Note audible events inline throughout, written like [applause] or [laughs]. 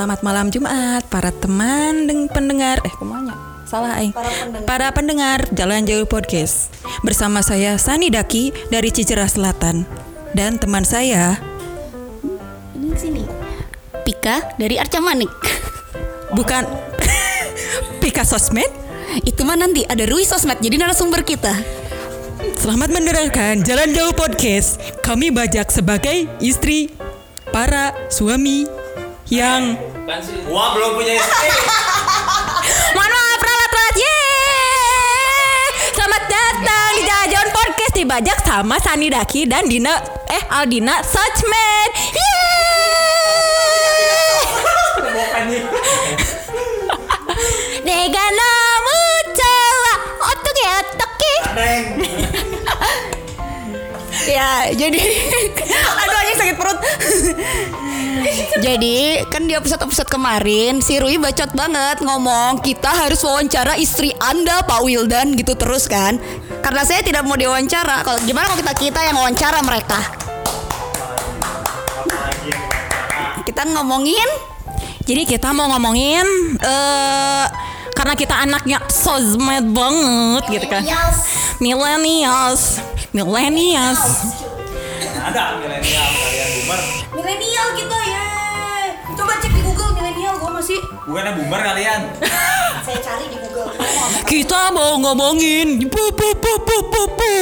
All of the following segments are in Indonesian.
selamat malam Jumat para teman dan pendengar. Eh, ke mana? Salah aing. Para pendengar. Jalan Jauh Podcast. Bersama saya Sani Daki dari Cicerah Selatan dan teman saya Ini sini. Pika dari Arca Manik. bukan [laughs] Pika Sosmed. Itu mah nanti ada Rui Sosmed jadi narasumber kita. Selamat mendengarkan Jalan Jauh Podcast. Kami bajak sebagai istri para suami yang Wah belum punya istri. [laughs] Mohon maaf ralat-ralat Yeay. Selamat datang di Jajan Podcast. Dibajak sama Sani Daki dan Dina Eh Aldina Sachmed Yeay. Nega namu cawa Otok ya. Ya, jadi jadi kan di episode-episode kemarin si Rui bacot banget ngomong kita harus wawancara istri Anda Pak Wildan gitu terus kan. Karena saya tidak mau diwawancara. Kalau gimana kalau kita kita yang wawancara mereka? Kita ngomongin Jadi kita mau ngomongin eh Karena kita anaknya sosmed banget gitu kan Millennials Millennials Ada milenial kalian boomer. Bukannya boomer kalian. [laughs] saya cari di Google. Kita mau ngomongin bu, bu, bu, bu, bu, bu.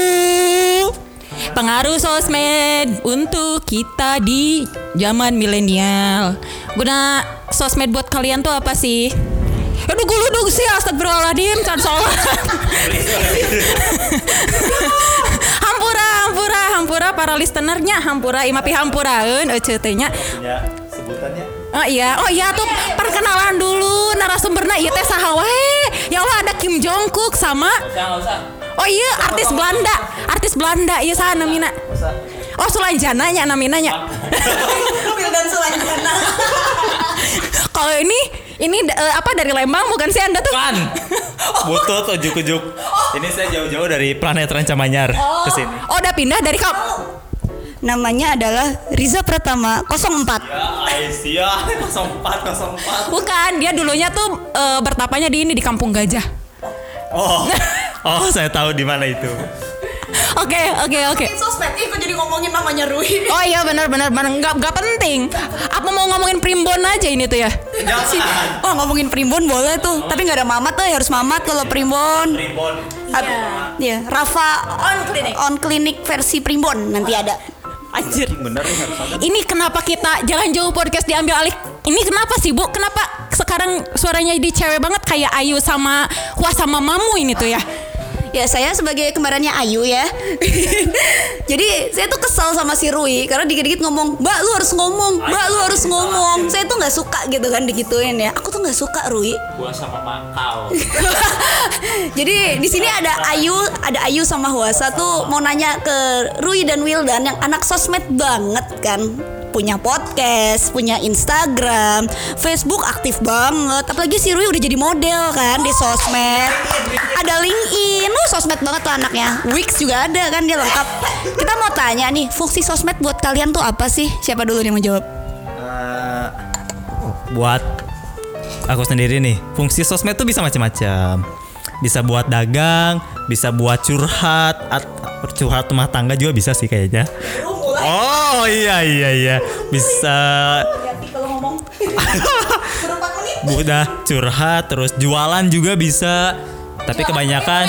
Pengaruh sosmed untuk kita di zaman milenial. Guna sosmed buat kalian tuh apa sih? Aduh gue ludung sih astagfirullahaladzim Can sholat [laughs] Hampura Hampura Hampura para listenernya Hampura Imapi Hampuraeun Ece teh nya Punya sebutannya. Oh iya, oh iya tuh perkenalan dulu narasumbernya iya teh saha wae. Ya Allah ada Kim Jong Kook sama. Oh iya artis Belanda, artis Belanda iya saha namina. Oh Sulanjana nya namina nya. [laughs] Wildan Sulanjana. [laughs] Kalau ini ini eh, apa dari Lembang bukan sih Anda tuh? Kan. [laughs] Butut ujuk-ujuk. Ini saya jauh-jauh dari planet Rancamanyar ke sini. Oh udah pindah dari kamu. Namanya adalah Riza Pratama 04. Ya, Aisyah 04 04. Bukan, dia dulunya tuh eh, bertapanya di ini di Kampung Gajah. Oh. [laughs] Oh, saya tahu di mana itu. Oke, oke, oke. Sosmed ih kok jadi ngomongin namanya Rui. Oh iya benar benar benar nggak nggak penting. Apa mau ngomongin primbon aja ini tuh ya? Jangan. Oh ngomongin primbon boleh tuh, tapi nggak ada mamat tuh harus mamat kalau primbon. Primbon. Iya. Iya, Rafa on klinik. On klinik versi primbon nanti ada. Anjir. Bener nih harus ada. Ini kenapa kita jangan jauh podcast diambil alih? Ini kenapa sih Bu? Kenapa sekarang suaranya di cewek banget kayak Ayu sama Wah sama Mamu ini tuh ya? Ya saya sebagai kembarannya Ayu ya. [laughs] Jadi saya tuh kesal sama si Rui karena dikit-dikit ngomong, Mbak lu harus ngomong, Mbak lu harus ngomong. Saya tuh nggak suka gitu kan digituin ya. Aku tuh nggak suka Rui. [laughs] Gua sama mangkal. [laughs] Jadi di sini ada Ayu, ada Ayu sama Huasa tuh mau nanya ke Rui dan Wildan yang anak sosmed banget kan. Punya podcast, punya Instagram, Facebook aktif banget. Apalagi si Rui udah jadi model kan di sosmed. Ada LinkedIn, lu sosmed banget tuh anaknya. Wix juga ada kan dia lengkap. Kita mau tanya nih, fungsi sosmed buat kalian tuh apa sih? Siapa dulu nih mau jawab? Eh, buat aku sendiri nih, fungsi sosmed tuh bisa macam-macam. Bisa buat dagang, bisa buat curhat, at- curhat rumah tangga juga bisa sih kayaknya. Oh iya iya iya, bisa kalau ngomong. udah curhat terus jualan juga bisa. Tapi kebanyakan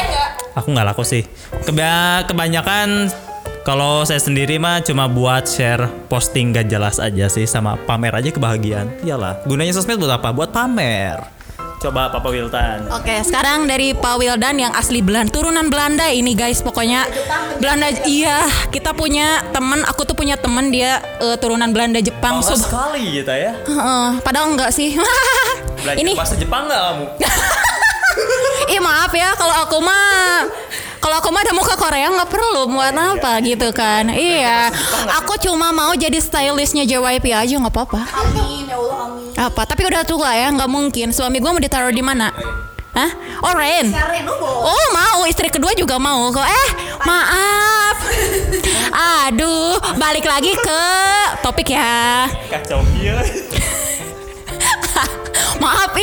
aku nggak laku sih. Keba- kebanyakan kalau saya sendiri mah cuma buat share posting gak jelas aja sih sama pamer aja kebahagiaan. Iyalah, gunanya sosmed buat apa? Buat pamer. Coba Papa Wiltan. Oke, sekarang dari Pak Wildan yang asli Belanda, turunan Belanda ini guys, pokoknya Belanda. Iya, kita punya temen, aku tuh punya temen dia eh, turunan Belanda Jepang. Bangga sekali gitu ya. Heeh, padahal enggak sih. [laughs] Belajar ini, bahasa Jepang nggak kamu? [laughs] ih maaf ya kalau aku mah kalau aku mah ada muka Korea nggak perlu. Buat apa? gitu kan. Iya aku cuma mau jadi stylistnya JYP aja nggak apa-apa. Amin ya Allah amin. apa? Tapi udah tua ya nggak mungkin. Suami gue mau ditaruh di mana? Hah? Oh Ren. Oh mau. Istri kedua juga mau kok. Eh maaf. [laughs] Aduh balik lagi ke topik ya. Kacau iya. [laughs]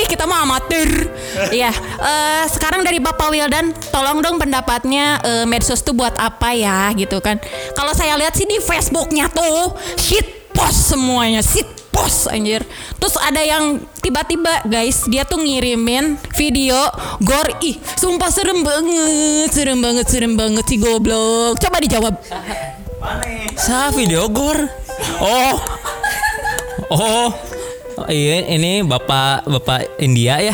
kita mau amatir. Iya, eh, sekarang dari Bapak Wildan, tolong dong pendapatnya eh, medsos tuh buat apa ya gitu kan? Kalau saya lihat sih di Facebooknya tuh shit post semuanya, shit post anjir. Terus ada yang tiba-tiba guys, dia tuh ngirimin video gore ih, sumpah serem banget, serem banget, serem banget si goblok. Coba dijawab. Sa video gore. Oh. Oh. Oh, iya ini Bapak Bapak India ya?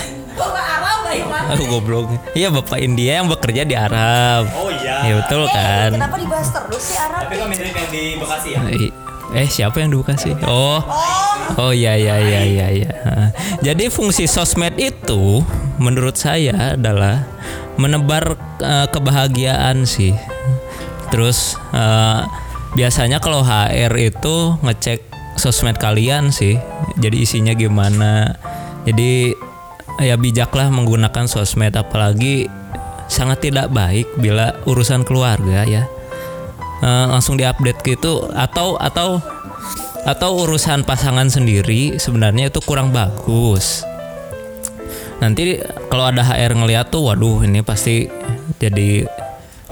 Aku goblok. Iya Bapak India yang bekerja di Arab. Oh iya. Ya betul kan. Kenapa dibahas terus sih Arab? Tapi kok mirip yang di Bekasi ya? Eh siapa yang di Bekasi? Oh. Oh iya iya iya iya iya. Hah. Jadi fungsi sosmed itu menurut saya adalah menebar eh, kebahagiaan sih. Terus eh, biasanya kalau HR itu ngecek sosmed kalian sih. Jadi isinya gimana. Jadi ya bijaklah menggunakan sosmed apalagi sangat tidak baik bila urusan keluarga ya. Eh, langsung diupdate gitu atau atau atau urusan pasangan sendiri sebenarnya itu kurang bagus. Nanti kalau ada HR ngeliat tuh, waduh ini pasti jadi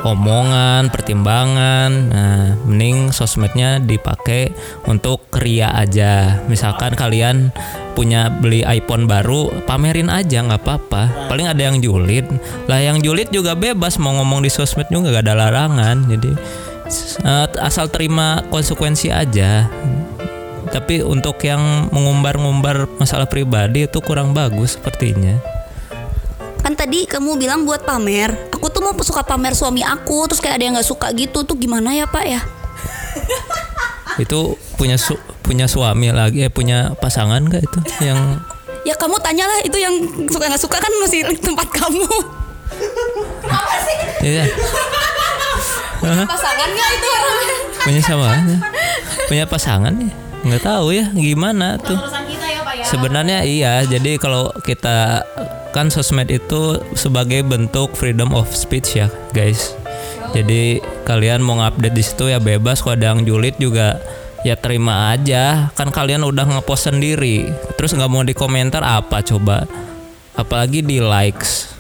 omongan, pertimbangan. Nah, mending sosmednya dipakai untuk ria aja. Misalkan kalian punya beli iPhone baru, pamerin aja nggak apa-apa. Paling ada yang julid. Lah yang julid juga bebas mau ngomong di sosmed juga gak ada larangan. Jadi eh, asal terima konsekuensi aja. Tapi untuk yang mengumbar-ngumbar masalah pribadi itu kurang bagus sepertinya. Kan tadi kamu bilang buat pamer. Aku tuh mau suka pamer suami aku, terus kayak ada yang nggak suka gitu tuh gimana ya Pak ya? [laughs] Itu punya su- punya suami lagi, eh punya pasangan gak itu yang [laughs] Ya kamu tanyalah itu yang suka nggak suka kan masih tempat kamu. Iya. Pasangan nggak itu orangnya? punya sama punya pasangan ya nggak tahu ya gimana tuh sebenarnya iya jadi kalau kita kan sosmed itu sebagai bentuk freedom of speech ya guys. Jadi kalian mau ngupdate di situ ya bebas. Kalau ada yang julid juga ya terima aja. Kan kalian udah ngepost sendiri. Terus nggak mau di komentar apa coba? Apalagi di likes.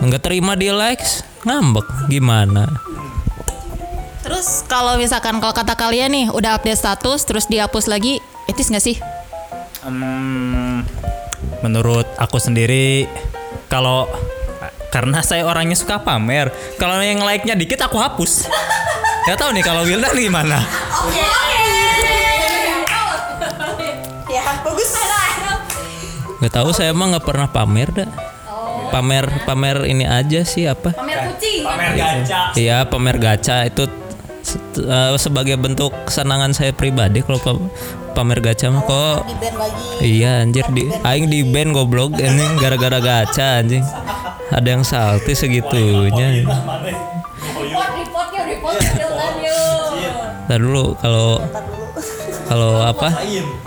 Nggak terima di likes ngambek. Gimana? Terus kalau misalkan kalau kata kalian nih udah update status terus dihapus lagi, etis nggak sih? Hmm, menurut aku sendiri kalau karena saya orangnya suka pamer, kalau yang like-nya dikit aku hapus. Gak tahu nih kalau Wildan gimana? Ya bagus. Gak tahu saya emang nggak pernah pamer dah. Pamer pamer ini aja sih apa? Pamer kucing. Iya pamer gacha itu eh, sebagai bentuk kesenangan saya pribadi kalau pa- pamer gacha mah kok Di band lagi. Iya anjir di aing di band goblok ini gara-gara gacha anjing. Ada yang salty segitunya. Ntar dulu kalau kalau apa?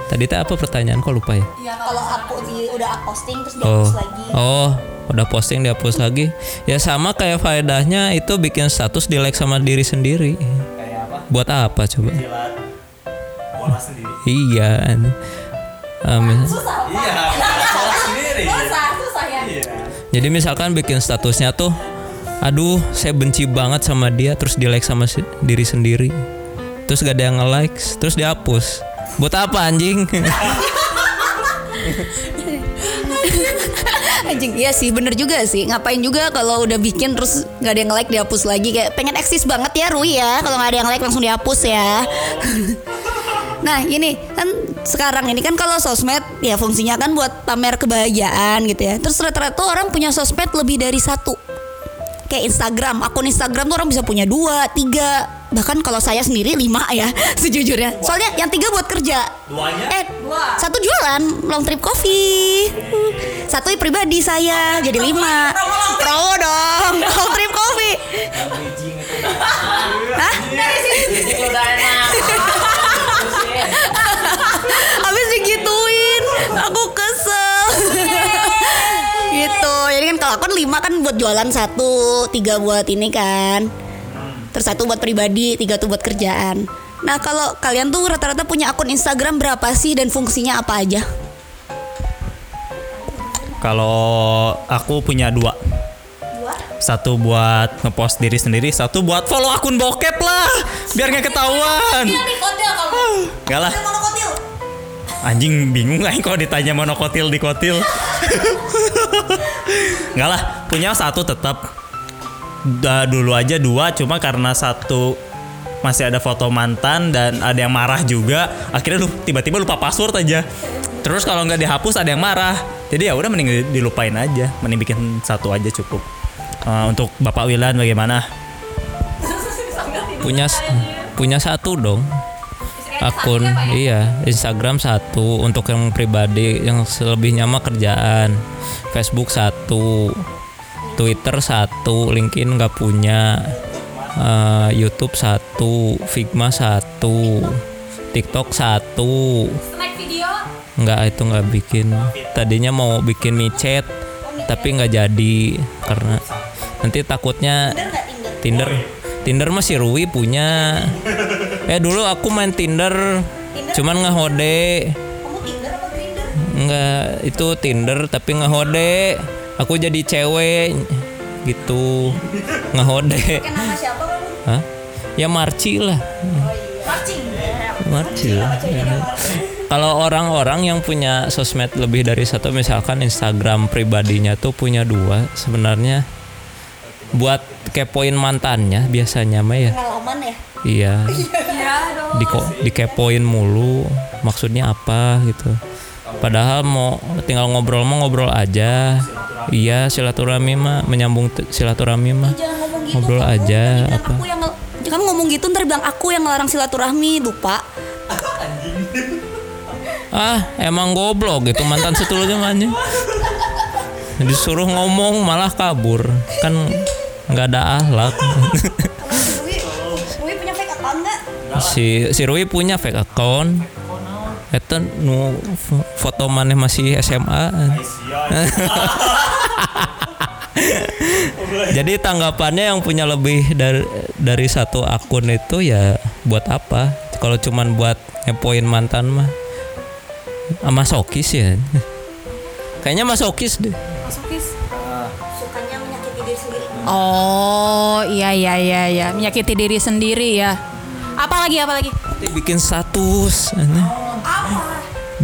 Tadi teh apa pertanyaan kok lupa ya? Kalau aku di, udah posting terus Oh. dihapus lagi. Oh, udah posting dihapus lagi. Ya sama kayak faedahnya itu bikin status di like sama diri sendiri. Buat apa coba? Iya. Um, Jadi misalkan bikin statusnya tuh Aduh saya benci banget sama dia Terus di like sama si- diri sendiri Terus gak ada yang nge-like Terus dihapus Buat apa anjing? [laughs] [laughs] [laughs] Anjing, iya sih bener juga sih. Ngapain juga kalau udah bikin terus nggak ada yang like dihapus lagi. Kayak pengen eksis banget ya Rui ya. Kalau nggak ada yang like langsung dihapus ya. [laughs] Nah ini kan sekarang ini kan kalau sosmed ya fungsinya kan buat pamer kebahagiaan gitu ya. Terus rata-rata orang punya sosmed lebih dari satu. Kayak Instagram, akun Instagram tuh orang bisa punya dua, tiga Bahkan kalau saya sendiri lima ya [laughs] sejujurnya. Soalnya yang tiga buat kerja. Eh satu jualan long trip coffee. Satu pribadi saya jadi lima. Promo dong [laughs] long trip coffee. Hah? Habis [laughs] digituin Aku kesel. Gitu. Jadi kan kalau aku kan lima kan buat jualan satu Tiga buat ini kan Terus satu buat pribadi Tiga tuh buat kerjaan Nah kalau kalian tuh rata-rata punya akun Instagram berapa sih Dan fungsinya apa aja? Kalau aku punya dua. Satu buat ngepost diri sendiri, satu buat follow akun bokep lah, biar nggak ketahuan. Enggak [sighs] lah, anjing bingung aing kalau ditanya monokotil di kotil. [laughs] Enggak lah, punya satu tetap. Da, dulu aja dua, cuma karena satu masih ada foto mantan dan ada yang marah juga, akhirnya lu tiba-tiba lupa password aja. Terus kalau nggak dihapus ada yang marah. Jadi ya udah mending dilupain aja, mending bikin satu aja cukup. Eh, untuk Bapak Wilan bagaimana? punya punya satu dong akun iya Instagram satu untuk yang pribadi yang selebihnya mah kerjaan Facebook satu Twitter satu LinkedIn nggak punya eh, YouTube satu Figma satu TikTok satu. Nggak itu nggak bikin. Tadinya mau bikin micet tapi nggak jadi karena nanti takutnya Tinder Tinder? Masih Rui punya. Eh dulu aku main Tinder cuman ngehode. Nggak itu Tinder tapi ngehode aku jadi cewek gitu. Ngehode. Hah? ya Marci lah. Marci. Lah kalau orang-orang yang punya sosmed lebih dari satu misalkan Instagram pribadinya tuh punya dua sebenarnya buat kepoin mantannya biasanya mah ya? Pengalaman ya? iya. Diko, dikepoin mulu maksudnya apa gitu padahal mau tinggal ngobrol mau ngobrol aja iya silaturahmi mah menyambung silaturahmi mah gitu. ngobrol kamu. aja apa Aku yang ngel- kamu ngomong gitu ntar bilang aku yang ngelarang silaturahmi lupa. [laughs] ah emang goblok gitu mantan setulunya mannya disuruh ngomong malah kabur kan nggak ada ahlak Rui, Rui punya fake account nggak? si si Rui punya fake account Eta nu foto maneh masih SMA [laughs] Jadi tanggapannya yang punya lebih dari dari satu akun itu ya buat apa? Kalau cuman buat ngepoin mantan mah Ah, masokis ya. Kayaknya masokis deh. Sukanya menyakiti diri sendiri. Oh iya iya iya iya menyakiti diri sendiri ya. Apalagi apalagi? Bikin status.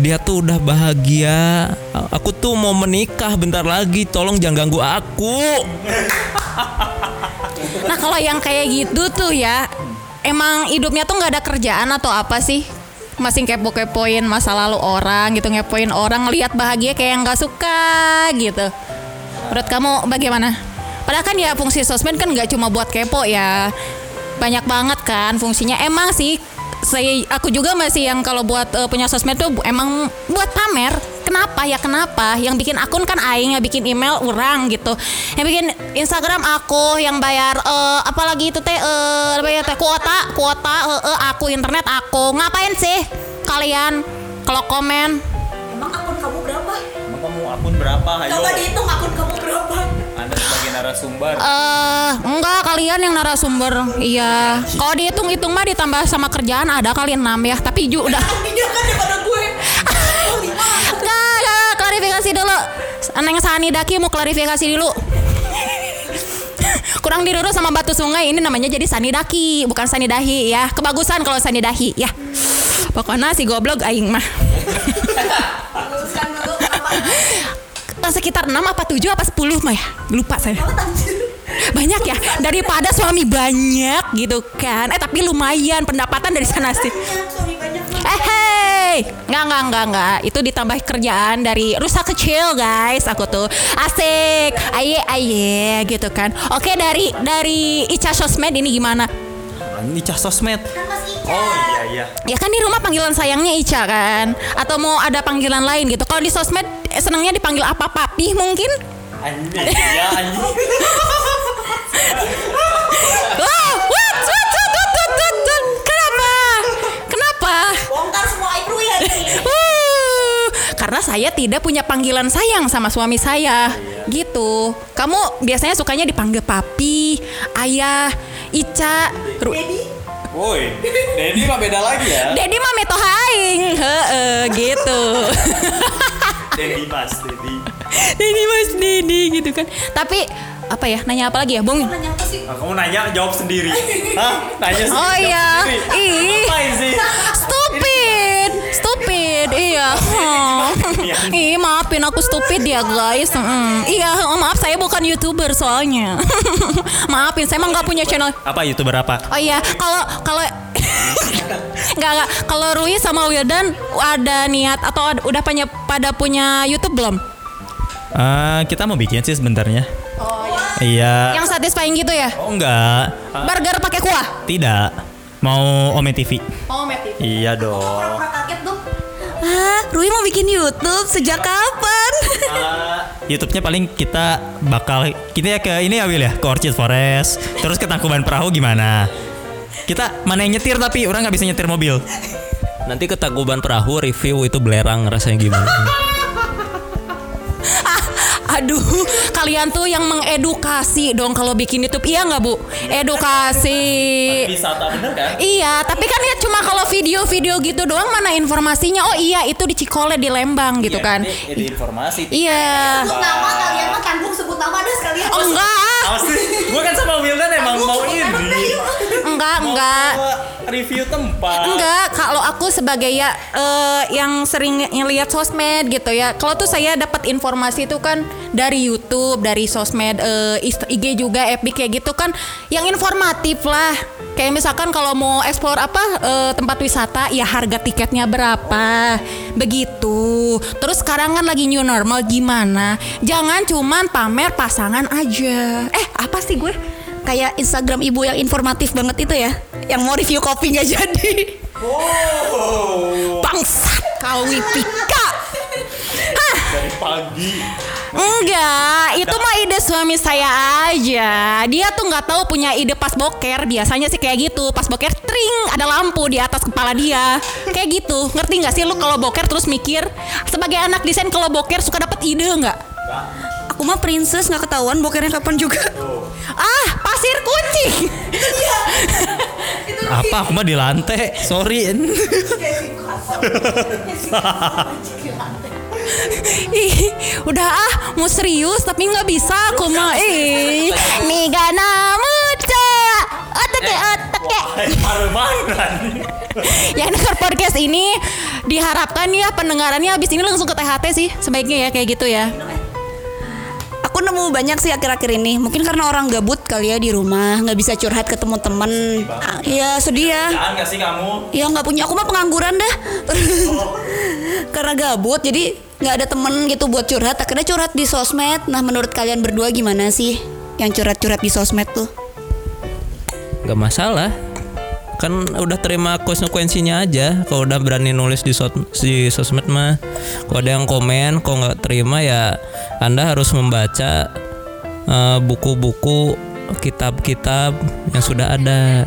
Dia tuh udah bahagia. Aku tuh mau menikah bentar lagi. Tolong jangan ganggu aku. [laughs] Nah kalau yang kayak gitu tuh ya emang hidupnya tuh nggak ada kerjaan atau apa sih? Masih kepo-kepoin masa lalu orang gitu, ngepoin orang lihat bahagia kayak nggak suka gitu. Menurut kamu bagaimana? Padahal kan ya fungsi sosmed kan nggak cuma buat kepo ya, banyak banget kan fungsinya. Emang sih saya aku juga masih yang kalau buat eh, punya sosmed tuh emang buat pamer. Kenapa ya kenapa? Yang bikin akun kan aing, yang bikin email orang gitu. Yang bikin Instagram aku yang bayar eh, apalagi itu teh eh bayar teh kuota, kuota eh, eh, aku internet aku. Ngapain sih kalian kalau komen? Emang akun kamu berapa? Kamu akun berapa? Coba dihitung akun kamu berapa. Sebagai narasumber. Eh, enggak kalian yang narasumber. Iya. Kalau dihitung-hitung mah ditambah sama kerjaan ada kali 6 ya, tapi ju udah Dia [laughs] kan daripada gue. Enggak, enggak, klarifikasi dulu. Neng Sani Daki mau klarifikasi dulu. [laughs] Kurang diurus sama batu sungai ini namanya jadi Sani Daki, bukan Sani Dahi ya. Kebagusan kalau Sani Dahi ya. Pokoknya si goblok aing mah. [laughs] Luruskan dulu apa? Eh, Sekitar 6 apa 7 apa 10 mah ya. Lupa saya. Banyak ya daripada suami banyak gitu kan. Eh tapi lumayan pendapatan dari sana sih. Eh hey, nggak nggak nggak nggak. Itu ditambah kerjaan dari rusa kecil guys. Aku tuh asik, aye aye gitu kan. Oke dari dari Ica sosmed ini gimana? Nicah sosmed. Kan Mas Ica. Oh iya iya. Ya kan di rumah panggilan sayangnya Ica kan. Atau mau ada panggilan lain gitu. Kalau di sosmed eh, senangnya dipanggil apa papi mungkin? Anjing ya anjing. [laughs] Wah, what, what, what, what, what, what, what? Kenapa? Kenapa? Bongkar semua aib hari ini. Uh, karena saya tidak punya panggilan sayang sama suami saya. Gitu. Kamu biasanya sukanya dipanggil papi, ayah, Ica, Ru- Woi, Dedi mah beda lagi ya. Dedi mah meto haing. Heeh, gitu. [laughs] Dedi Mas Dedi. Dedi Mas Dedi gitu kan. Tapi apa ya? Nanya apa lagi ya, Bung? Aku mau nanya jawab sendiri. [laughs] Hah? Nanya sendiri. Oh iya. sendiri. Ih. Ngapain sih? Stupid, stupid, iya. Oh. [laughs] Ih, maafin aku stupid ya guys. Mm. Iya, oh, maaf saya bukan youtuber soalnya. [laughs] maafin, saya emang nggak punya channel. Apa youtuber apa? Oh iya, kalau kalau [laughs] nggak nggak kalau Rui sama Wildan ada niat atau ad- udah punya pada punya YouTube belum? Ah, kita mau bikin sih sebenarnya. iya. Yang satisfying gitu ya? Oh enggak. Ah, Burger pakai kuah? tidak. Mau Ome TV. Oh, Meti. Iya dong. Ah, Rui mau bikin YouTube sejak kapan? [laughs] YouTube-nya paling kita bakal kita ya ke ini ya Will ya ke Orchid Forest terus ke Tangkuban Perahu gimana kita mana yang nyetir tapi orang nggak bisa nyetir mobil Nanti ke Tangkuban Perahu review itu belerang rasanya gimana. [laughs] Aduh, kalian tuh yang mengedukasi dong kalau bikin YouTube. Iya nggak bu? Edukasi. wisata bener kan Iya, tapi kan ya cuma kalau video-video gitu doang mana informasinya? Oh iya, itu di Cikole di Lembang gitu kan. informasi Iya. nama kalian mah tanggung sebut nama ada sekalian. Oh enggak, gue kan sama Wildan emang mau ini enggak, enggak. Mau review tempat Enggak, kalau aku sebagai ya eh, yang sering ngelihat sosmed gitu ya. Kalau tuh saya dapat informasi itu kan dari YouTube, dari sosmed eh, Inst- IG juga, FB kayak gitu kan yang informatif lah. Kayak misalkan kalau mau explore apa eh, tempat wisata, ya harga tiketnya berapa, begitu. Terus sekarang kan lagi new normal gimana? Jangan cuman pamer pasangan aja. Eh apa sih gue? Kayak Instagram ibu yang informatif banget itu ya, yang mau review kopi nggak [laughs] jadi. Bangsat kau Wipika. dari pagi Enggak, itu mah ide suami saya aja. Dia tuh nggak tahu punya ide pas boker. Biasanya sih kayak gitu. Pas boker, tring, ada lampu di atas kepala dia. Kayak gitu. Ngerti nggak sih lu kalau boker terus mikir? Sebagai anak desain kalau boker suka dapet ide nggak? Aku mah princess nggak ketahuan bokernya kapan juga. Ah, pasir kucing. [laughs] apa aku mah di lantai sorry [laughs] Ih, udah ah, mau serius tapi nggak bisa aku mah. Ih, Migana muca. Oteke, oteke. yang denger podcast ini diharapkan ya pendengarannya habis ini langsung ke THT sih sebaiknya ya kayak gitu ya. Aku nemu banyak sih akhir-akhir ini. Mungkin karena orang gabut kali ya di rumah, nggak bisa curhat ketemu temen. Ah, Iya sedih ya. jangan gak sih kamu Ya nggak punya. Aku mah pengangguran dah. [laughs] karena gabut, jadi nggak ada temen gitu buat curhat. Akhirnya curhat di sosmed. Nah menurut kalian berdua gimana sih yang curhat-curhat di sosmed tuh? Gak masalah. Kan udah terima konsekuensinya aja. Kalau udah berani nulis di, sos- di sosmed mah. Kalau ada yang komen, kalau nggak terima ya Anda harus membaca eh, buku-buku kitab-kitab yang sudah ada.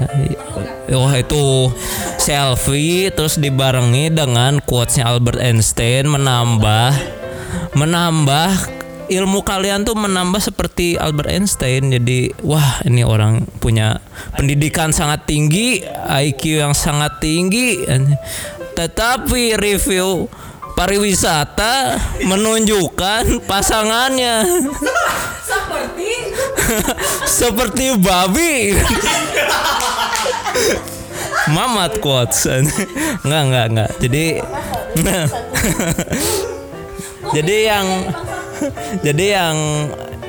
Wah itu selfie terus dibarengi dengan quotesnya Albert Einstein menambah menambah ilmu kalian tuh menambah seperti Albert Einstein. Jadi wah ini orang punya pendidikan sangat tinggi IQ yang sangat tinggi. Tetapi review pariwisata menunjukkan pasangannya. Seperti? [laughs] Seperti babi. Mamat quotes. Enggak enggak enggak. Jadi [laughs] Jadi yang [laughs] Jadi yang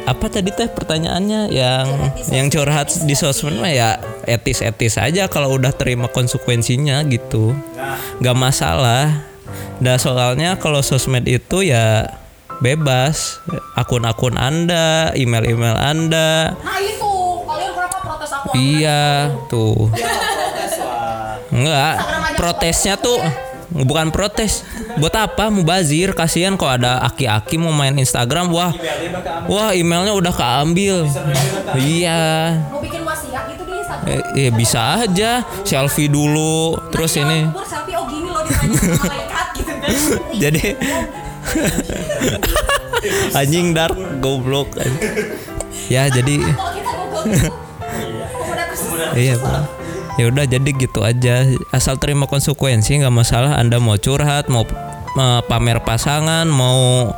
apa tadi teh pertanyaannya? Yang yang curhat di sosmed mah ya etis-etis aja kalau udah terima konsekuensinya gitu. Nggak masalah. Dah soalnya kalau sosmed itu ya bebas. Akun-akun anda email-email anda. Nah itu. Kalian kenapa protes aku? Iya, tuh. Enggak, protesnya tuh bukan protes. Buat apa mubazir? Kasihan kok ada aki-aki mau main Instagram, wah. Wah, emailnya udah keambil. Iya. Mau bikin wasiat gitu di Instagram. Eh, eh, bisa aja selfie dulu terus ini. Selfie oh gini loh ditanya sama malaikat gitu kan. [laughs] Jadi [laughs] anjing dark goblok. Ya, jadi. [laughs] Iya. Ya udah jadi gitu aja. Asal terima konsekuensi nggak masalah. Anda mau curhat, mau eh, pamer pasangan mau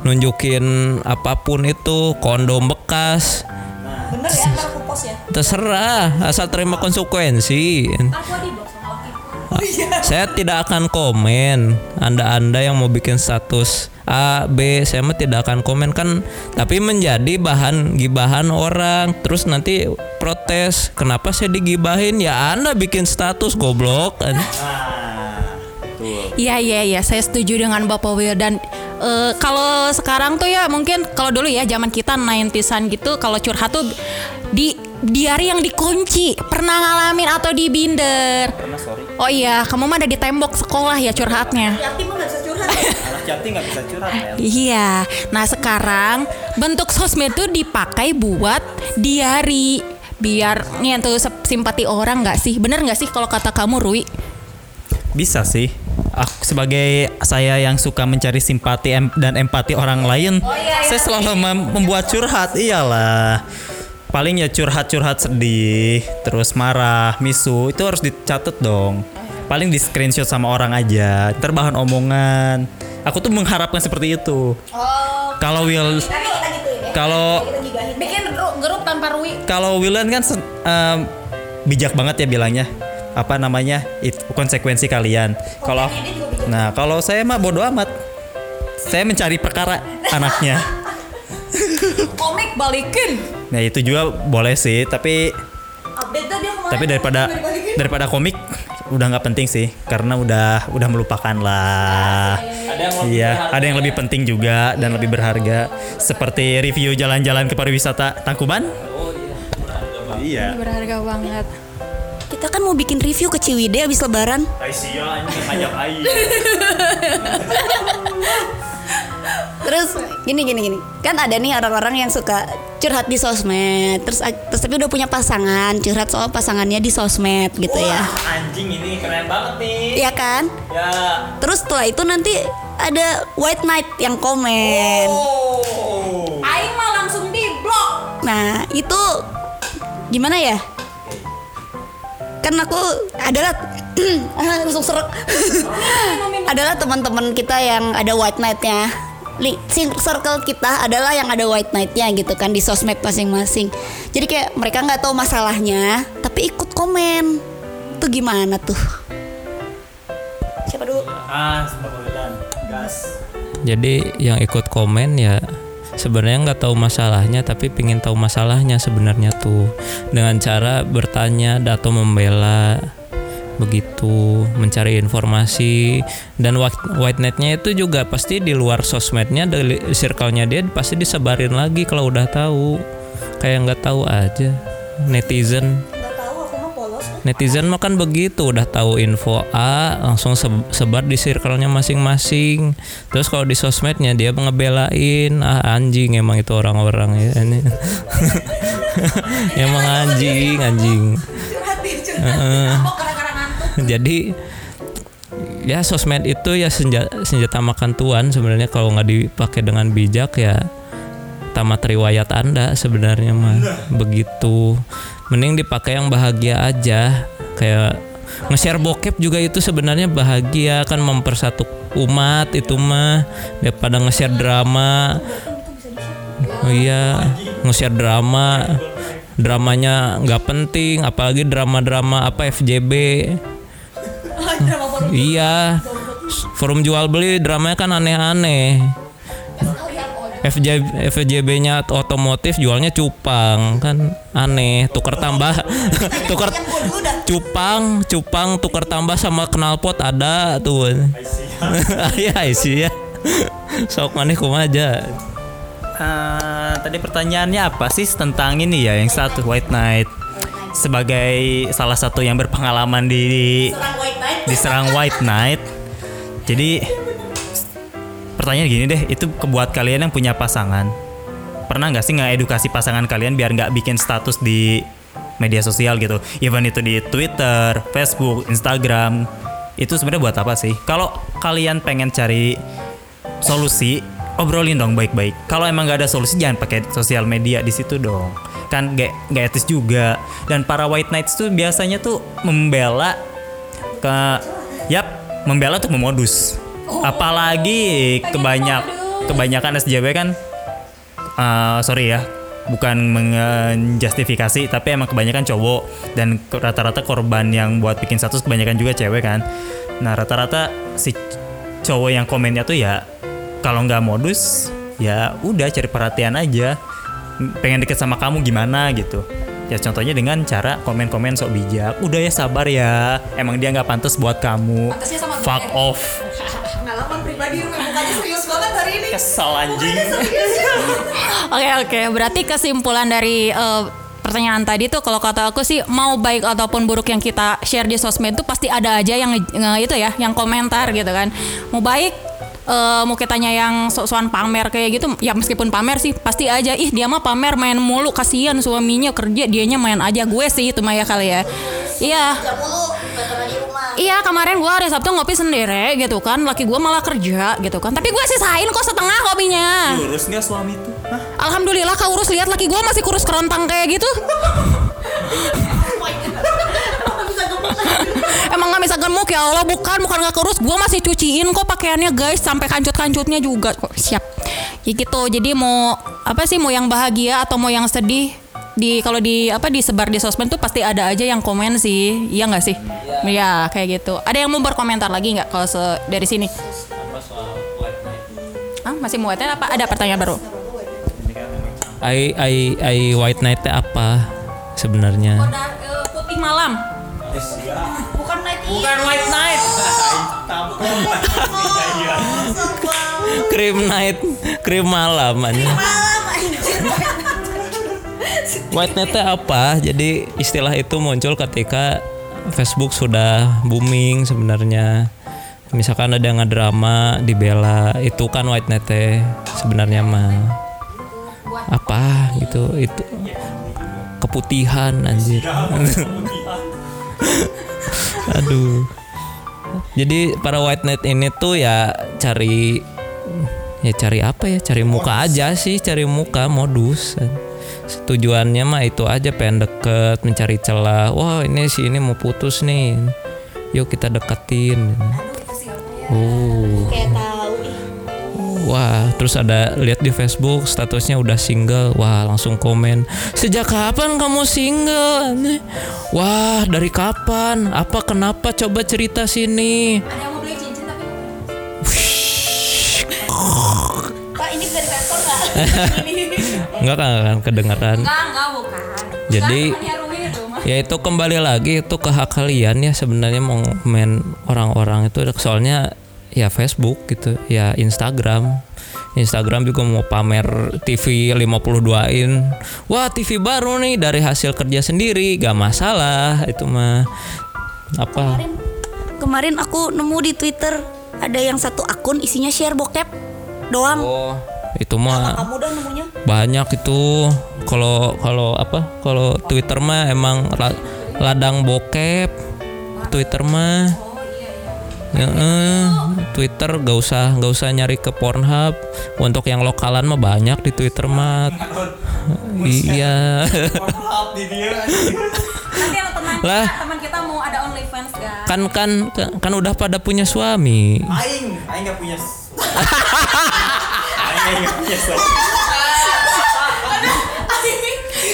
nunjukin apa pun itu kondom bekas Bener ya, ntar aku post ya. terserah asal terima konsekuensi saya tidak akan komen. Anda-anda yang mau bikin status A, B, saya mah tidak akan komen. Kan tapi menjadi bahan gibahan orang. Terus nanti protes. Kenapa saya digibahin? Ya anda bikin status goblok. Kan? Iya iya iya, saya setuju dengan Bapak Wildan. Eh, kalau sekarang tuh ya mungkin kalau dulu ya zaman kita 90-an gitu kalau curhat tuh di diary yang dikunci. Pernah ngalamin atau di binder? Oh iya, kamu mah ada di tembok sekolah ya curhatnya. Yatim mah nggak bisa curhat. Anak jati nggak bisa curhat ya. Iya. Nah, sekarang bentuk sosmed tuh dipakai buat diary biar nyentuh sep- simpati orang nggak sih? Bener nggak sih kalau kata kamu Rui? Bisa sih. Aku sebagai saya yang suka mencari simpati em- dan empati orang lain, saya selalu mem- membuat curhat. Iyalah. Paling ya curhat-curhat sedih, terus marah, misu, itu harus dicatat dong. Paling di screenshot sama orang aja, ntar bahan omongan. Aku tuh mengharapkan seperti itu. Kalau Will, kalau Bikin grup tanpa Rui. kalau Willan kan em, bijak banget ya bilangnya apa namanya itu konsekuensi kalian kalau nah kalau saya mah bodoh amat saya mencari perkara anaknya [laughs] Komik balikin. Nah itu juga boleh sih tapi Update dah dia kemarin. tapi daripada daripada komik udah nggak penting sih karena udah udah melupakan lah iya ada yang lebih penting juga dan lebih berharga seperti review jalan-jalan ke pariwisata Tangkuban iya Berharga banget. Kita kan mau bikin review ke Ciwidey abis lebaran. Aisyah aing. [laughs] Terus gini gini gini. Kan ada nih orang-orang yang suka curhat di sosmed. Terus terus tapi udah punya pasangan, curhat soal pasangannya di sosmed gitu ya. Anjing ini keren banget nih. Iya kan? Ya. Terus setelah itu nanti ada white knight yang komen. Oh. Aing mah langsung di blok. Nah, itu gimana ya? Kan aku adalah Ah, [coughs] langsung serak. [laughs] adalah teman-teman kita yang ada white knight-nya. Li- sing- Circle kita adalah yang ada white knight-nya gitu kan di sosmed masing-masing. Jadi kayak mereka nggak tahu masalahnya, tapi ikut komen. Tuh gimana tuh? Siapa dulu? Ah. Gas. jadi yang ikut komen ya sebenarnya nggak tahu masalahnya tapi pingin tahu masalahnya sebenarnya tuh dengan cara bertanya atau membela begitu mencari informasi. Dan white, netnya itu juga pasti di luar sosmednya dari circle-nya dia pasti disebarin lagi kalau udah tahu. Kayak nggak tahu aja. Netizen. Netizen mah kan begitu udah tahu info A langsung se- sebar di circle-nya masing-masing. Terus kalau di sosmednya dia ngebelain ah anjing emang itu orang-orang ya ini. [laughs] Emang anjing anjing. Heeh. [laughs] jadi ya sosmed itu ya senjata, senjata makan tuan sebenarnya. Kalau nggak dipakai dengan bijak ya tamat riwayat anda sebenarnya mah. Begitu. Mending dipakai yang bahagia aja. Kayak nge-share bokep juga itu sebenarnya bahagia kan mempersatu umat itu mah. Daripada nge-share drama. Oh iya nge-share drama. Dramanya nggak penting apalagi drama-drama apa FJB [laughs] iya. Forum jual beli dramanya kan aneh-aneh. FJ, FJB-nya otomotif jualnya cupang. Kan aneh tuker tambah. [laughs] Tuker cupang cupang tuker tambah sama knalpot ada tuh. [laughs] Iya isi ya. Sok maneh kumaha Ah, tadi pertanyaannya apa sih tentang ini ya yang satu White Knight? Sebagai salah satu yang berpengalaman di diserang White Knight. Jadi pertanyaan gini deh, itu kebuat kalian yang punya pasangan. Pernah nggak sih nggak edukasi pasangan kalian biar nggak bikin status di media sosial gitu? Even itu di Twitter, Facebook, Instagram. Itu sebenarnya buat apa sih? Kalau kalian pengen cari solusi obrolin dong baik-baik. Kalau emang nggak ada solusi jangan pakai sosial media di situ dong. Kan gak, gak etis juga. Dan para white knights tuh biasanya tuh membela ke yap membela untuk memodus. apalagi kebanyak kebanyakan SJW kan eh, sorry ya bukan menjustifikasi tapi emang kebanyakan cowok dan rata-rata korban yang buat bikin status kebanyakan juga cewek kan. Nah rata-rata si cowok yang komennya tuh ya kalau nggak modus ya udah cari perhatian aja. Pengen deket sama kamu gimana gitu ya contohnya dengan cara komen-komen sok bijak. Udah ya sabar ya. Emang dia nggak pantas buat kamu. Fuck off. [laughs] Pengalaman pribadi mukanya serius banget hari ini. kesel anjing. [laughs] Oke oke, berarti kesimpulan dari eh, pertanyaan tadi tuh kalau kata aku sih mau baik ataupun buruk yang kita share di sosmed tuh pasti ada aja yang nge- nge- itu ya, yang komentar gitu kan. Mau baik eh, mau kitanya yang sok-sokan pamer kayak gitu, ya meskipun pamer sih pasti aja ih dia mah pamer main mulu kasihan suaminya kerja dianya main aja gue sih itu mah ya kali ya. Iya. Iya kemarin gue hari Sabtu ngopi sendiri gitu kan Laki gue malah kerja gitu kan Tapi gue sisain kok setengah kopinya lurus nggak suami tuh Hah? Alhamdulillah kau urus lihat laki gue masih kurus kerontang kayak gitu. [laughs] [laughs] Emang nggak bisa gemuk ya Allah. Bukan bukan nggak kurus. Gue masih cuciin kok pakaiannya guys. Sampai kancut kancutnya juga. Kok siap? Ya gitu. Jadi mau apa sih mau yang bahagia atau mau yang sedih di kalau di apa disebar di sosmed tuh pasti ada aja yang komen sih. Iya nggak sih? Iya. Kayak gitu. Ada yang mau berkomentar lagi nggak kalau se- dari sini? Ah masih muatnya apa? Ada pertanyaan baru? I I I white night apa sebenarnya? Udah putih malam. Bukan night bukan white night [laughs] Cream night, cream malam aja. Malam anjir. White night apa? Jadi istilah itu muncul ketika Facebook sudah booming sebenarnya. Misalkan ada yang ngedrama dibela, itu kan white night teh sebenarnya mah apa gitu itu keputihan anjir. [laughs] Aduh. Jadi para white night ini tuh ya cari ya cari apa ya? Cari muka aja sih, cari muka modus. Tujuannya mah itu aja pengen deket, mencari celah. Wah, ini si ini mau putus nih. Yuk kita deketin. Oh. Wah, terus ada lihat di Facebook statusnya udah single. Wah, langsung komen. Sejak kapan kamu single? Wah, dari kapan? Apa kenapa? Coba cerita sini. Ada yang mau beli cincin tapi Pak ini dari kantor nggak? [laughs] Kan, kan kedengaran. enggak enggak bukan. Jadi ya itu kembali lagi itu ke hak kalian ya sebenarnya mau main orang-orang itu soalnya ya Facebook gitu ya Instagram. Instagram juga mau pamer TV 52 in wah TV baru nih dari hasil kerja sendiri gak masalah. Itu mah apa? Kemarin aku nemu di Twitter ada yang satu akun isinya share bokep doang. oh itu mah Kamu udah nemunya? banyak itu. Kalau kalau apa? Kalau Twitter mah emang la- ladang bokep. Twitter mah Ya, eh, Twitter gak usah gak usah nyari ke Pornhub untuk yang lokalan mah banyak di Twitter mah iya di dia Nanti yang teman Lah. teman kita mau ada OnlyFans guys. kan kan kan udah pada punya suami aing aing nggak punya [laughs] aing nggak punya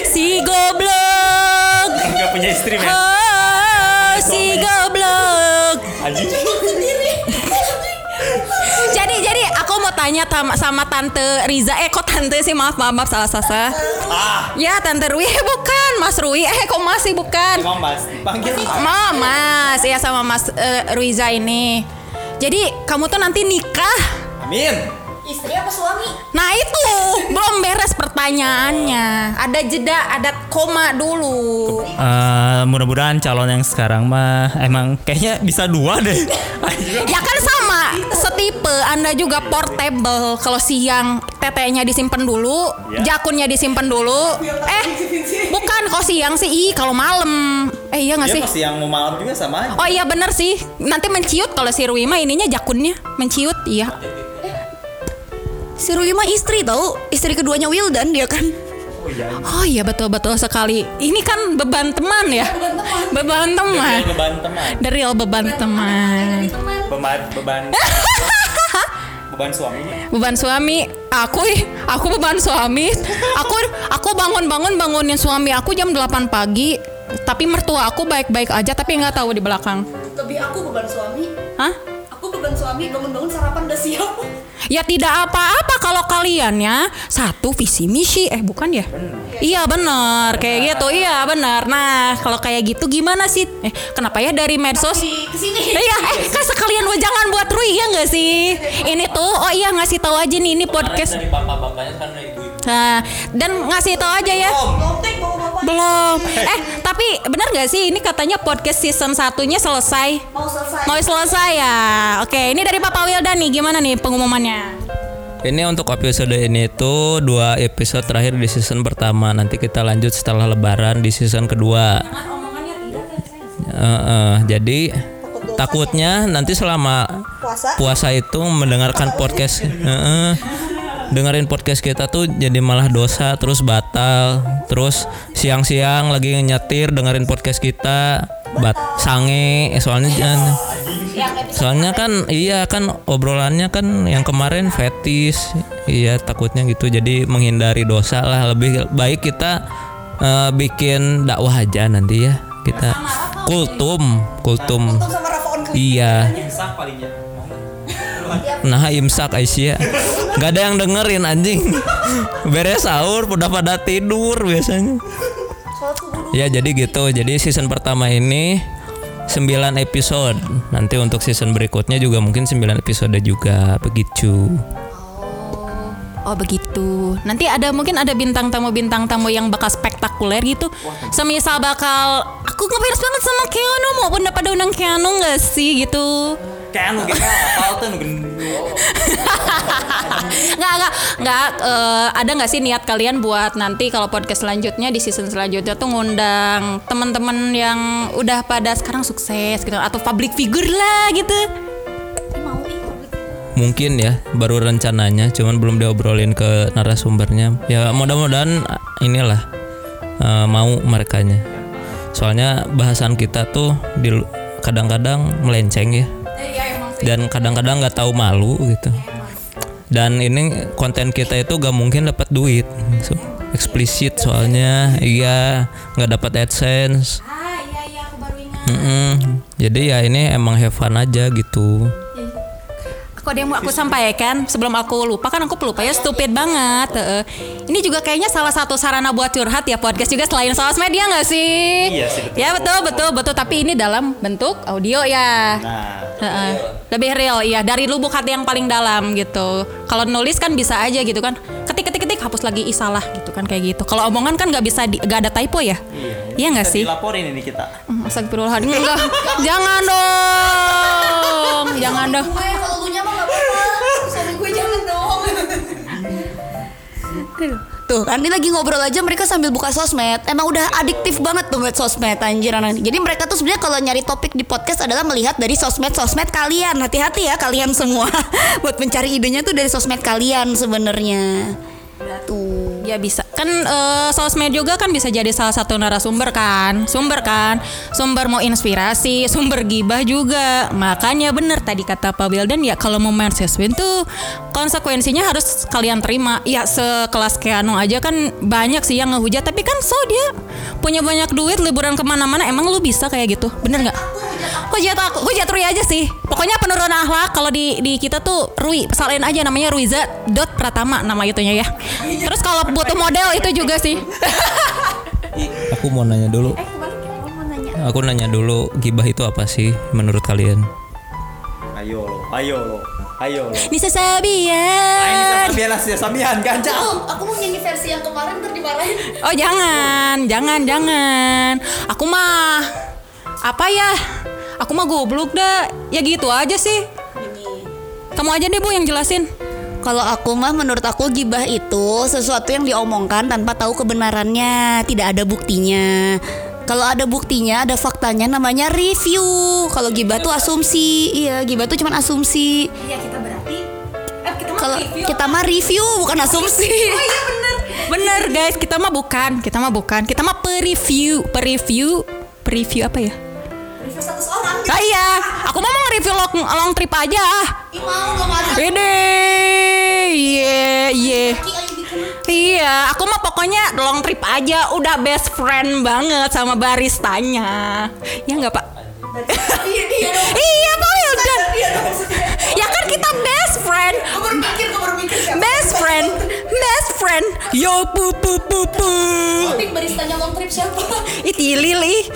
Si goblok. aing nggak punya istri men Oh, si goblok. anjing Jadi jadi aku mau tanya tam- sama tante Riza. Eh kok tante sih maaf maaf, maaf salah salah. ah Ya tante Rui eh, bukan Mas Rui. Eh kok masih bukan? emang mas panggil Ma, Mas, ya sama Mas eh, Ruiza ini. Jadi kamu tuh nanti nikah. amin Istri apa suami? Nah itu belum beres pertanyaannya. Ada jeda, ada koma dulu. Eh, mudah-mudahan calon yang sekarang mah emang kayaknya bisa dua deh. [laughs] Ya kan sama, setipe. Anda juga portable. Kalau siang tetenya disimpan dulu, jakunnya disimpan dulu. Eh, bukan kalau siang sih. Ih, kalau malam. Eh iya nggak sih? yang mau malam juga sama aja. Oh iya bener sih. Nanti menciut kalau si Rui mah ininya jakunnya menciut. Iya. Si Rui mah istri tahu, istri keduanya Wildan dia kan. Oh iya betul betul sekali. Ini kan beban teman ya. Beban teman. beban teman. The real beban teman. Beban beban. [laughs] beban suaminya beban suami aku ih aku beban suami aku aku bangun-bangun bangunin suami aku jam 8 pagi tapi mertua aku baik-baik aja tapi nggak tahu di belakang Lebih aku beban suami. Hah? Beban suami bangun-bangun sarapan udah siap. Ya tidak apa-apa kalau kalian ya satu visi misi eh bukan ya? Iya benar kayak gitu iya benar. Nah kalau kayak gitu gimana sih? Eh kenapa ya dari medsos? Ke sini. Iya, eh kan sekalian jangan buat Rui ya nggak sih? Ini tuh, oh iya ngasih tahu aja nih ini podcast. dari kan Nah, dan ngasih tahu aja ya. Belum. Eh, tapi benar nggak sih ini katanya podcast season satunya selesai? Mau selesai. Mau selesai ya? Oke, ini dari Papa Wildan nih, gimana nih pengumumannya? Ini untuk episode ini tuh dua episode terakhir di season pertama. Nanti kita lanjut setelah Lebaran di season kedua. Eh, eh, jadi takutnya nanti selama Puasa. puasa itu mendengarkan podcast, eh, eh, dengerin podcast kita tuh jadi malah dosa, terus batal, terus siang-siang lagi nyetir dengerin podcast kita, bat sange, eh, soalnya jangan. Soalnya kan iya kan obrolannya kan yang kemarin fetis. Iya takutnya gitu. Jadi menghindari dosa lah lebih baik kita eh, bikin dakwah aja nanti ya. Kita kultum, kultum. Iya. Nah imsak Aisyah. Gak ada yang dengerin anjing. Beres sahur udah pada tidur biasanya. Ya jadi gitu. Jadi season pertama ini 9 episode. Nanti untuk season berikutnya juga mungkin 9 episode juga Begitu. Oh begitu. Nanti ada mungkin ada bintang tamu bintang tamu yang bakal spektakuler gitu. Semisal bakal aku ngefans banget sama Keanu mau pada undang Keanu nggak sih? gitu? Kayak anu gitu apa tuh [laughs] nggak nggak nggak eh, ada nggak sih niat kalian buat nanti kalau podcast selanjutnya di season selanjutnya tuh ngundang teman-teman yang udah pada sekarang sukses gitu atau public figure lah gitu. Mungkin ya baru rencananya Cuman belum diobrolin ke narasumbernya. Ya mudah-mudahan ah, inilah eh, Mau merekanya. Soalnya bahasan kita tuh di kadang-kadang melenceng ya dan kadang-kadang nggak tahu malu gitu. Dan ini konten kita itu gak mungkin dapat duit so, eksplisit soalnya. Iya nggak dapat adsense. Ah iya iya ingat. Mm-mm. jadi ya ini emang have fun aja gitu Ada yang mau aku sampaikan sebelum aku lupa kan aku pelupa ya stupid banget. Heeh. Ini juga kayaknya salah satu sarana buat curhat ya podcast juga selain sosmed ya nggak sih? Iya sih, betul. Ya betul betul betul tapi ini dalam bentuk audio ya. nah Heeh. Lebih real iya dari lubuk hati yang paling dalam gitu. Kalau nulis kan bisa aja gitu kan. Ketik ketik ketik hapus lagi isalah gitu kan kayak gitu. Kalau omongan kan nggak bisa di, nggak ada typo ya. Iya nggak sih? dilaporin ini kita Hmm, Astagfirullahaladzim enggak. Jangan dong. Jangan dong. Tuh kan ini lagi ngobrol aja mereka sambil buka sosmed. Emang udah adiktif banget tuh buat sosmed anjir anak Jadi mereka tuh sebenarnya kalau nyari topik di podcast adalah melihat dari sosmed-sosmed kalian. Hati-hati ya kalian semua. [laughs] Buat mencari idenya tuh dari sosmed kalian sebenarnya. Tuh. Ya bisa. Kan eh, sosmed juga kan bisa jadi salah satu narasumber kan? Sumber kan? Sumber mau inspirasi sumber gibah juga. Makanya bener tadi kata Pak Wildan ya kalau mau main sosmed tuh konsekuensinya harus kalian terima. Ya sekelas Keanu aja kan banyak sih yang ngehujat tapi kan so dia punya banyak duit liburan ke mana-mana emang lu bisa kayak gitu? Bener nggak? Hujat aku hujat Rui aja sih. Pokoknya penurunan akhlak kalau di di kita tuh Rui salin aja namanya Ruiza dot Pratama nama itunya ya. Terus kalau butuh model itu juga sih. [laughs] Aku mau nanya dulu. Aku nanya. Dulu gibah itu apa sih menurut kalian? Ayo lo ayo. lo ayo. Lo Nisa Sabian biar ya samian ganja Aku mau nyanyi versi yang kemarin ntar dimarahin. Oh jangan jangan jangan. Aku mah apa ya? Aku mah goblok dah ya gitu aja sih. Kamu aja deh bu yang jelasin. Kalau aku mah menurut aku gibah itu sesuatu yang diomongkan tanpa tahu kebenarannya, tidak ada buktinya. Kalau ada buktinya, ada faktanya namanya review. Kalau gibah tuh asumsi. Iya, gibah tuh cuma asumsi. Iya kita berarti Kalau kita mah review bukan asumsi. Bener guys, kita mah bukan, kita mah bukan, kita mah pereview, pereview, pereview apa ya? Review status orang. Ah, iya, aku mau nge-review long, long trip aja. Ih, mau gak mau. Ini, iya, iya. Iya, aku mah pokoknya long trip aja udah best friend banget sama baristanya. Ya nggak pak? Iya dong. [laughs] iya Pak Wildan. Dia dong maksudnya. Ya kan kita best friend. Best friend, best friend. Yo pu pu pu pu. Baristanya long trip siapa? [laughs] Iti lili.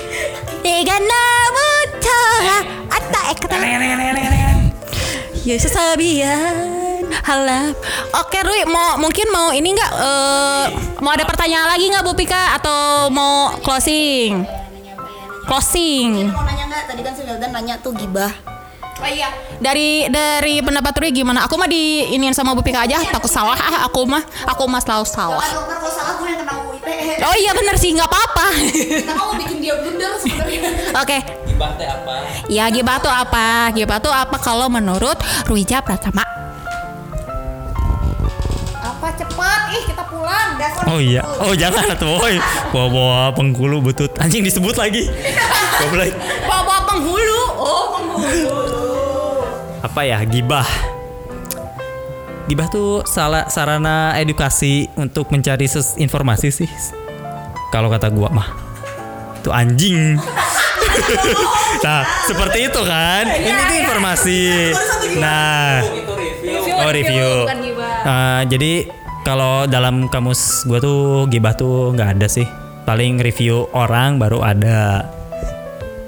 Tiga nabuta. Ata ekata. Ya sesabian halap. Oke Rui, mau mungkin mau ini nggak? eh, mau ada pertanyaan lagi nggak Bu Pika atau mau closing? Closing. Mau nanya nggak? Tadi kan si Wildan nanya tuh gibah. Oh iya. Dari dari pendapat Rui gimana? Aku mah di iniin sama Bu Pika aja. Takut salah ah [laughs] aku mah. Aku mah selalu salah. Dokter kalau salah gue yang kena UITE. Oh iya bener sih nggak apa-apa. [laughs] Kita mau bikin dia blunder sebenarnya. Oke. Gibah teh apa? Ya gibah tuh apa? Gibah tuh apa kalau menurut Ruija Pratama? Cepat? Ih kita pulang. Oh iya. Oh jangan tuh, boy. Bawa-bawa penghulu butut. Anjing disebut lagi. Goblok. Bawa penghulu. Oh penghulu. Apa ya? Gibah. Gibah tuh salah sarana edukasi untuk mencari ses- informasi sih. Kalau kata gua mah. Itu anjing. [laughs] nah, seperti itu kan. Ini tuh informasi. Nah, Oh review. Uh, jadi kalau dalam kamus gua tuh gibah tuh nggak ada sih. Paling review orang baru ada.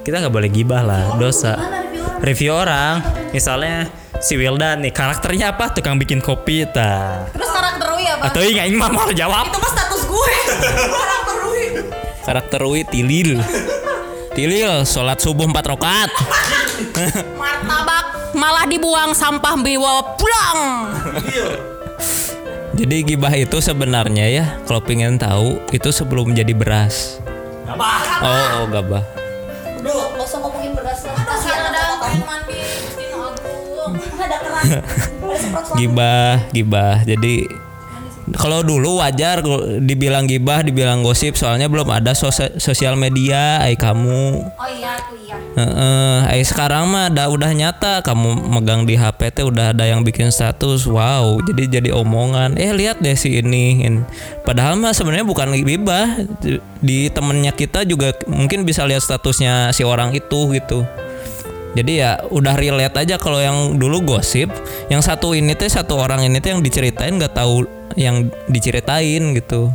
Kita nggak boleh gibah lah, dosa. Review orang, misalnya si Wildan nih karakternya apa? Tukang bikin kopi, ta. Terus karakter Rui apa? Atau ingat mah mau jawab. Itu mah status gue. [laughs] karakter Rui. Karakter Rui tilil. Tilil, sholat subuh 4 rakaat. Martabak malah dibuang sampah bawa pulang. [laughs] Jadi gibah itu sebenarnya ya, kalau pengen tahu itu sebelum jadi beras. Oh, oh gabah. Udah, gak usah ngomongin beras lah. Kasihan ada mandi Agung. Ada keran. Ada suami. Gibah, gibah. Jadi kalau dulu wajar kalau dibilang gibah, dibilang gosip soalnya belum ada sos- sosial media, ai kamu. Oh iya, tuh iya. Heeh, eh sekarang mah ada udah nyata kamu megang di HP teh udah ada yang bikin status. Wow, jadi jadi omongan. Eh lihat deh si ini. In- Padahal mah sebenarnya bukan gibah. Di temennya kita juga mungkin bisa lihat statusnya si orang itu gitu. Jadi ya udah relate aja kalau yang dulu gosip, yang satu ini teh satu orang ini teh yang diceritain nggak tahu yang diceritain gitu.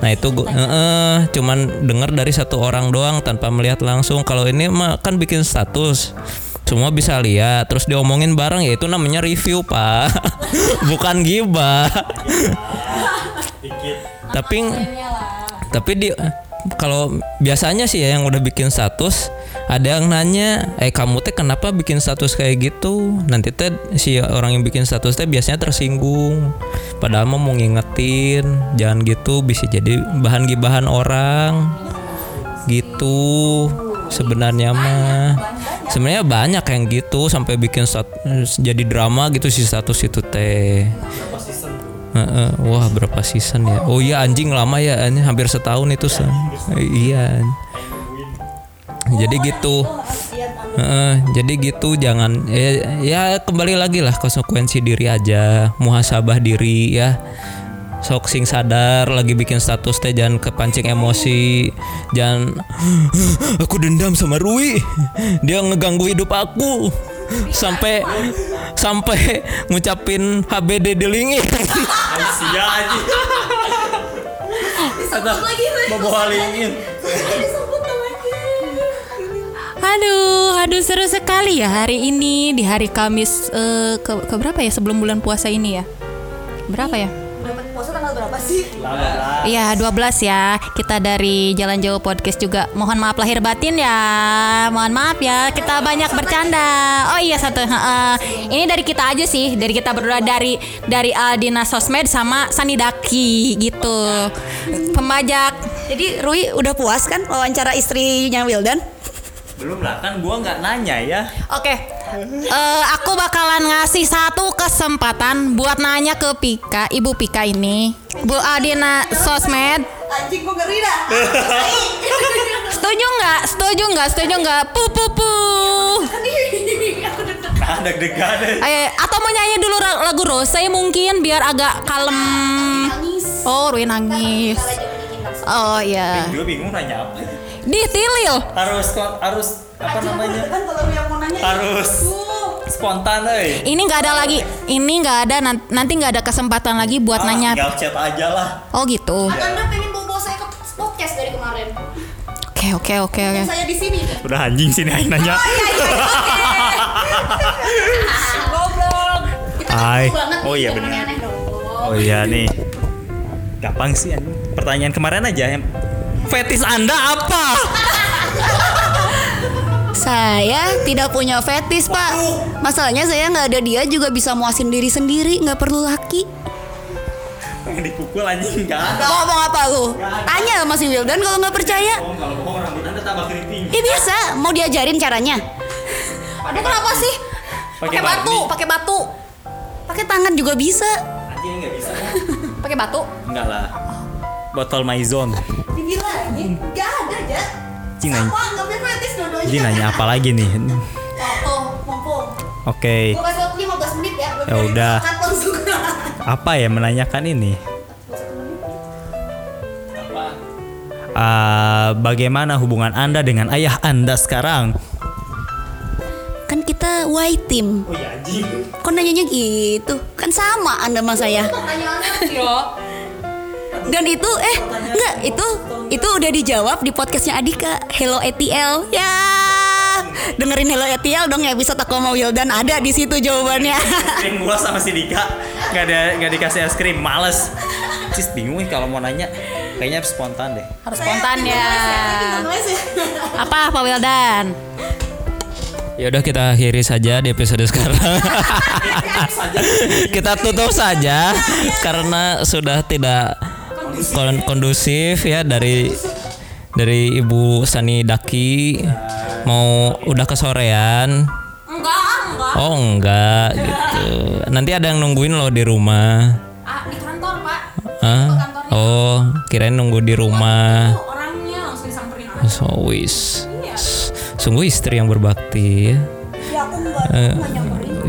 Nah itu gua heeh, cuman dengar dari satu orang doang tanpa melihat langsung. Kalau ini mah kan bikin status. Semua bisa lihat, terus diomongin bareng ya itu namanya review pak, [laughs] bukan gibah. [laughs] tapi tapi di kalau biasanya sih ya yang udah bikin status ada yang nanya eh kamu teh kenapa bikin status kayak gitu? Nanti teh si orang yang bikin status teh biasanya tersinggung. Padahal mau ngingetin jangan gitu bisa jadi bahan gibahan orang. Gitu sebenarnya mah. Sebenarnya banyak yang gitu sampai bikin jadi drama gitu si status itu teh Heeh, wah berapa season ya? Oh iya anjing lama ya, ini hampir setahun itu san. Iya. Jadi gitu. Heeh, jadi gitu jangan ya, ya kembali lagi lah konsekuensi diri aja, muhasabah diri ya. Sok sing sadar lagi bikin status teh jangan kepancing emosi, jangan [gasps] aku dendam sama Rui. Dia ngeganggu hidup aku sampai sampai ngucapin HBD di LinkedIn. Sia anjing. Bawa lingin. Aduh, aduh seru sekali ya hari ini di hari Kamis eh, ke, ke berapa ya sebelum bulan puasa ini ya? Berapa ya? Berapa sih? Iya 12 ya. Kita dari Jalan Jauh Podcast juga. Mohon maaf lahir batin ya. Mohon maaf ya. Kita banyak bercanda. Oh iya satu. Heeh. Ini dari kita aja sih. Dari kita berdua. Dari dari Aldina Sosmed sama Sanidaki gitu. Pembajak. Jadi Rui udah puas kan wawancara istrinya Wildan? Belum lah kan gua nggak nanya ya. Oke Eh, Aku bakalan ngasih satu kesempatan Buat nanya ke Pika Ibu Pika ini Bu Aldina Sosmed Anjing gua ngeri dah. [laughs] Setuju nggak? Setuju nggak? Setuju nggak? Pu pu pu. Nah, deg-degan. Eh, atau mau nyanyi dulu lagu Rose mungkin biar agak kalem. Oh, Rui nangis. Oh iya. Gue bingung nanya apa. Ditilil. Harus harus apa namanya? Kan kalau yang mau nanya Harus spontan euy. Ini nggak ada lagi. Ini nggak ada nan- nanti nggak ada kesempatan lagi buat Ah, nanya. tinggal chat aja lah. Oh gitu. Anda pengen bawa saya ke podcast dari kemarin. Oke oke oke oke. Saya di sini. Udah anjing sini aing nanya. [laughs] Goblok. Kita Hai. Oh nih, iya jangan benar. aneh-aneh dong. Oh iya nih. Gampang sih anjing. Pertanyaan kemarin aja yang fetis Anda apa? Saya tidak punya fetis pak Masalahnya saya nggak ada dia juga bisa muasin diri sendiri nggak perlu laki Pengen dipukul anjing enggak ada. Ngomong apa lu? Tanya sama si Wildan kalau nggak percaya Oh, kalau bohong rambut Anda tambah keriting. Ya bisa, mau diajarin caranya Aduh kenapa sih? Pakai batu, pakai batu Pakai tangan juga bisa Anjing enggak bisa. [laughs] Pakai batu Enggak lah. Botol maizon. Dibilangin, nggak ada aja Anjing nanya. Nanya apa lagi nih? Oke. Gue kasih waktu 15 menit ya Ya udah. [laughs] Apa ya menanyakan ini? Ah, bagaimana hubungan Anda dengan ayah Anda sekarang? Kan kita white team Oh iya anjing. Kok nanyanya gitu? Kan sama Anda sama saya. Dan itu eh enggak itu itu udah dijawab di podcastnya Adika Hello ETL ya dengerin Hello ETL dong ya bisa toko mau Wildan ada di situ jawabannya [laughs] Krim gua sama si Dika nggak ada nggak dikasih es krim, males. Cis bingung nih kalau mau nanya. Kayaknya spontan deh. Harus spontan ya. Apa Pak Wildan? Ya udah kita akhiri saja di episode sekarang. [laughs] kita tutup saja karena sudah tidak kon- kondusif ya dari dari Ibu Sani Daki mau udah kesorean. Enggak, enggak. Oh enggak gitu. Nanti ada yang nungguin loh di rumah. Ah, di kantor, Pak. Hah? Oh, kirain nunggu di rumah. Orangnya langsung disamperin. So wis. Sungguh istri yang berbakti ya. Eh,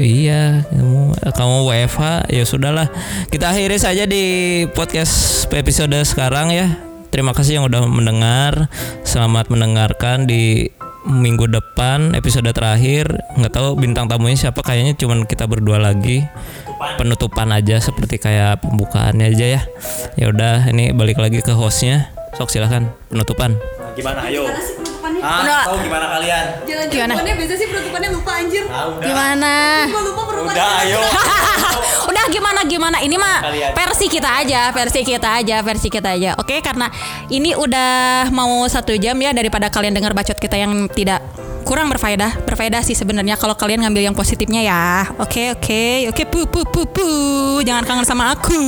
iya, kamu kamu WFH ya sudahlah. Kita akhiri saja di podcast episode sekarang ya. Terima kasih yang udah mendengar. Selamat mendengarkan di minggu depan episode terakhir. Nggak tahu bintang tamunya siapa. Kayaknya cuman kita berdua lagi. Penutupan aja seperti kayak pembukaannya aja ya. Ya udah, ini balik lagi ke hostnya. Sok silahkan penutupan. Gimana ayo? Udah. Ah, tahu gimana kalian? Gimana? biasa sih penutupannya lupa anjir. Ah, udah. Gimana? Gua lupa. Udah ayo. [laughs] Udah gimana gimana ini mah Kalian. versi kita aja versi kita aja versi kita aja oke karena ini udah mau satu jam ya daripada kalian dengar bacot kita yang tidak kurang berfaedah berfaedah sih sebenarnya kalau kalian ngambil yang positifnya ya oke oke oke pu pu pu pu jangan kangen sama aku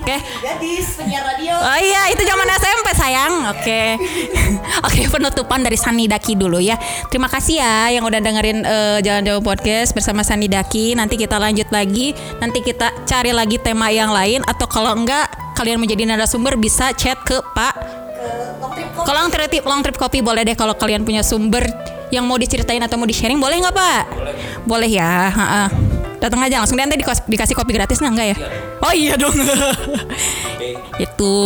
oke Gadis penyiar radio. Oh iya, itu zaman SMP sayang. Oke. [laughs] Oke, penutupan dari Sani Daki dulu ya. Terima kasih ya yang udah dengerin eh, Jalan Jauh Podcast bersama Sani Daki. Nanti kita lanjut lagi. Nanti kita cari lagi tema yang lain atau kalau enggak kalian menjadi narasumber bisa chat ke Pak Kalau long trip long trip kopi boleh deh kalau kalian punya sumber yang mau diceritain atau mau di sharing boleh nggak Pak? Boleh, ya. ha-ha. Datang aja langsung nanti dikos- dikasih kopi gratis nggak enggak ya? Oh iya dong. itu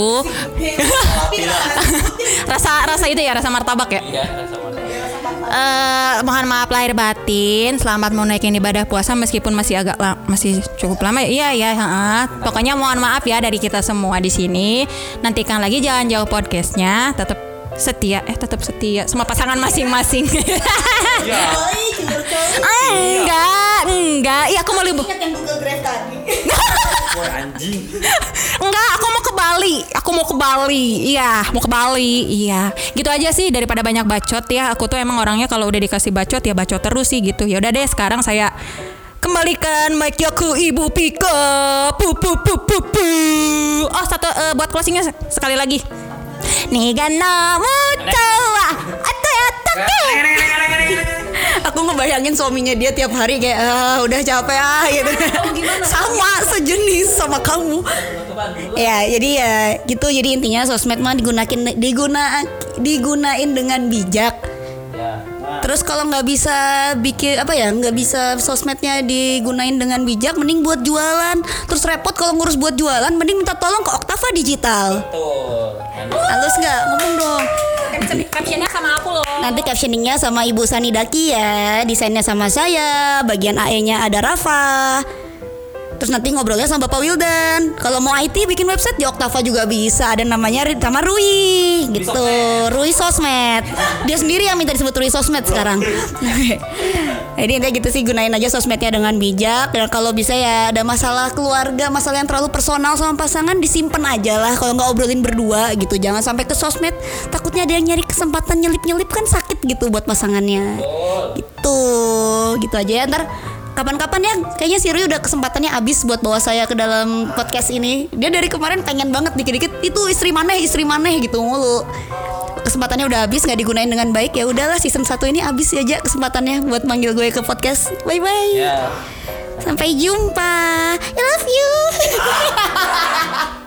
rasa rasa itu ya rasa martabak ya. Eh, mohon maaf lahir batin. Selamat menunaikan ibadah puasa meskipun masih agak la- masih cukup lama. ya. Iya ya. ha-ha. Pokoknya mohon maaf ya dari kita semua di sini. Nantikan lagi jalan jauh podcastnya. Tetap setia eh tetap setia sama pasangan masing-masing. [laughs] enggak, enggak. Iya aku mau libur. Ingat yang Google Drive tadi. [laughs] Anjing. Enggak, aku mau ke Bali. Aku mau ke Bali. Iya, mau ke Bali. Iya. Gitu aja sih daripada banyak bacot ya. Aku tuh emang orangnya kalau udah dikasih bacot ya bacot terus sih gitu. Ya udah deh, sekarang saya kembalikan mic ke Ibu Pika. Pu pu pu pu pu. Oh, satu eh, buat closingnya se- sekali lagi. Niga namu tawa atau ya take. aku ngebayangin suaminya dia tiap hari kayak ah, udah capek ah gitu. sama sejenis sama kamu. Ya, jadi ya gitu. Jadi intinya sosmed mah digunain diguna digunain dengan bijak. Terus kalau nggak bisa bikin apa ya nggak bisa sosmednya digunain dengan bijak, mending buat jualan. Terus repot kalau ngurus buat jualan, mending minta tolong ke Oktava Digital. Halus nggak ngomong dong. Captionnya sama aku loh. Nanti captioningnya sama Ibu Sani Daki ya, desainnya sama saya, bagian AE-nya ada Rafa. Terus nanti ngobrolnya sama Bapak Wildan. Kalau mau IT bikin website di Oktava juga bisa. Ada namanya sama Rui gitu. Rui Sosmed. Dia sendiri yang minta disebut Rui Sosmed sekarang. [laughs] Jadi intinya gitu sih gunain aja sosmednya dengan bijak. Dan kalau bisa ya ada masalah keluarga, masalah yang terlalu personal sama pasangan disimpan aja lah. Kalau nggak obrolin berdua gitu. Jangan sampai ke sosmed. Takutnya ada yang nyari kesempatan nyelip-nyelip kan sakit gitu buat pasangannya. Gitu, gitu aja ya. Ntar kapan-kapan ya kayaknya si Rui udah kesempatannya habis buat bawa saya ke dalam podcast ini. Dia dari kemarin pengen banget dikit-dikit itu istri maneh istri maneh gitu mulu. Kesempatannya udah habis nggak digunain dengan baik. Ya udahlah season 1 ini habis aja kesempatannya buat manggil gue ke podcast. Bye bye sampai jumpa. I love you [laughs]